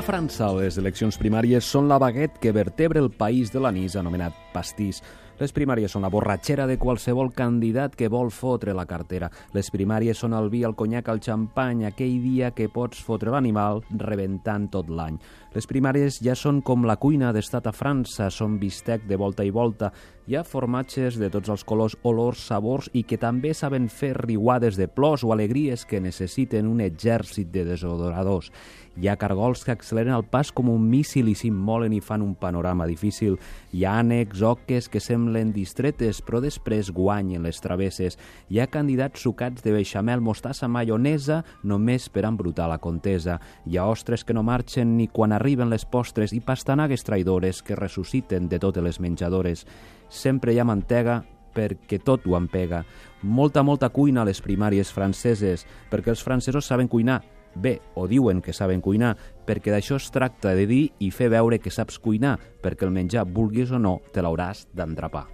A França, les eleccions primàries són la baguet que vertebra el país de l'anís anomenat pastís. Les primàries són la borratxera de qualsevol candidat que vol fotre la cartera. Les primàries són el vi, el conyac, el xampany, aquell dia que pots fotre l'animal rebentant tot l'any. Les primàries ja són com la cuina d'estat a França, són bistec de volta i volta. Hi ha formatges de tots els colors, olors, sabors i que també saben fer riuades de plors o alegries que necessiten un exèrcit de desodoradors. Hi ha cargols que acceleren el pas com un míssil i s'immolen i fan un panorama difícil. Hi ha ànecs, oques que semblen distretes però després guanyen les travesses. Hi ha candidats sucats de beixamel, mostassa, maionesa només per embrutar la contesa. Hi ha ostres que no marxen ni quan arriben les postres i pastanagues traïdores que ressusciten de totes les menjadores. Sempre hi ha mantega perquè tot ho empega. Molta, molta cuina a les primàries franceses, perquè els francesos saben cuinar, bé, o diuen que saben cuinar, perquè d'això es tracta de dir i fer veure que saps cuinar, perquè el menjar, vulguis o no, te l'hauràs d'endrapar.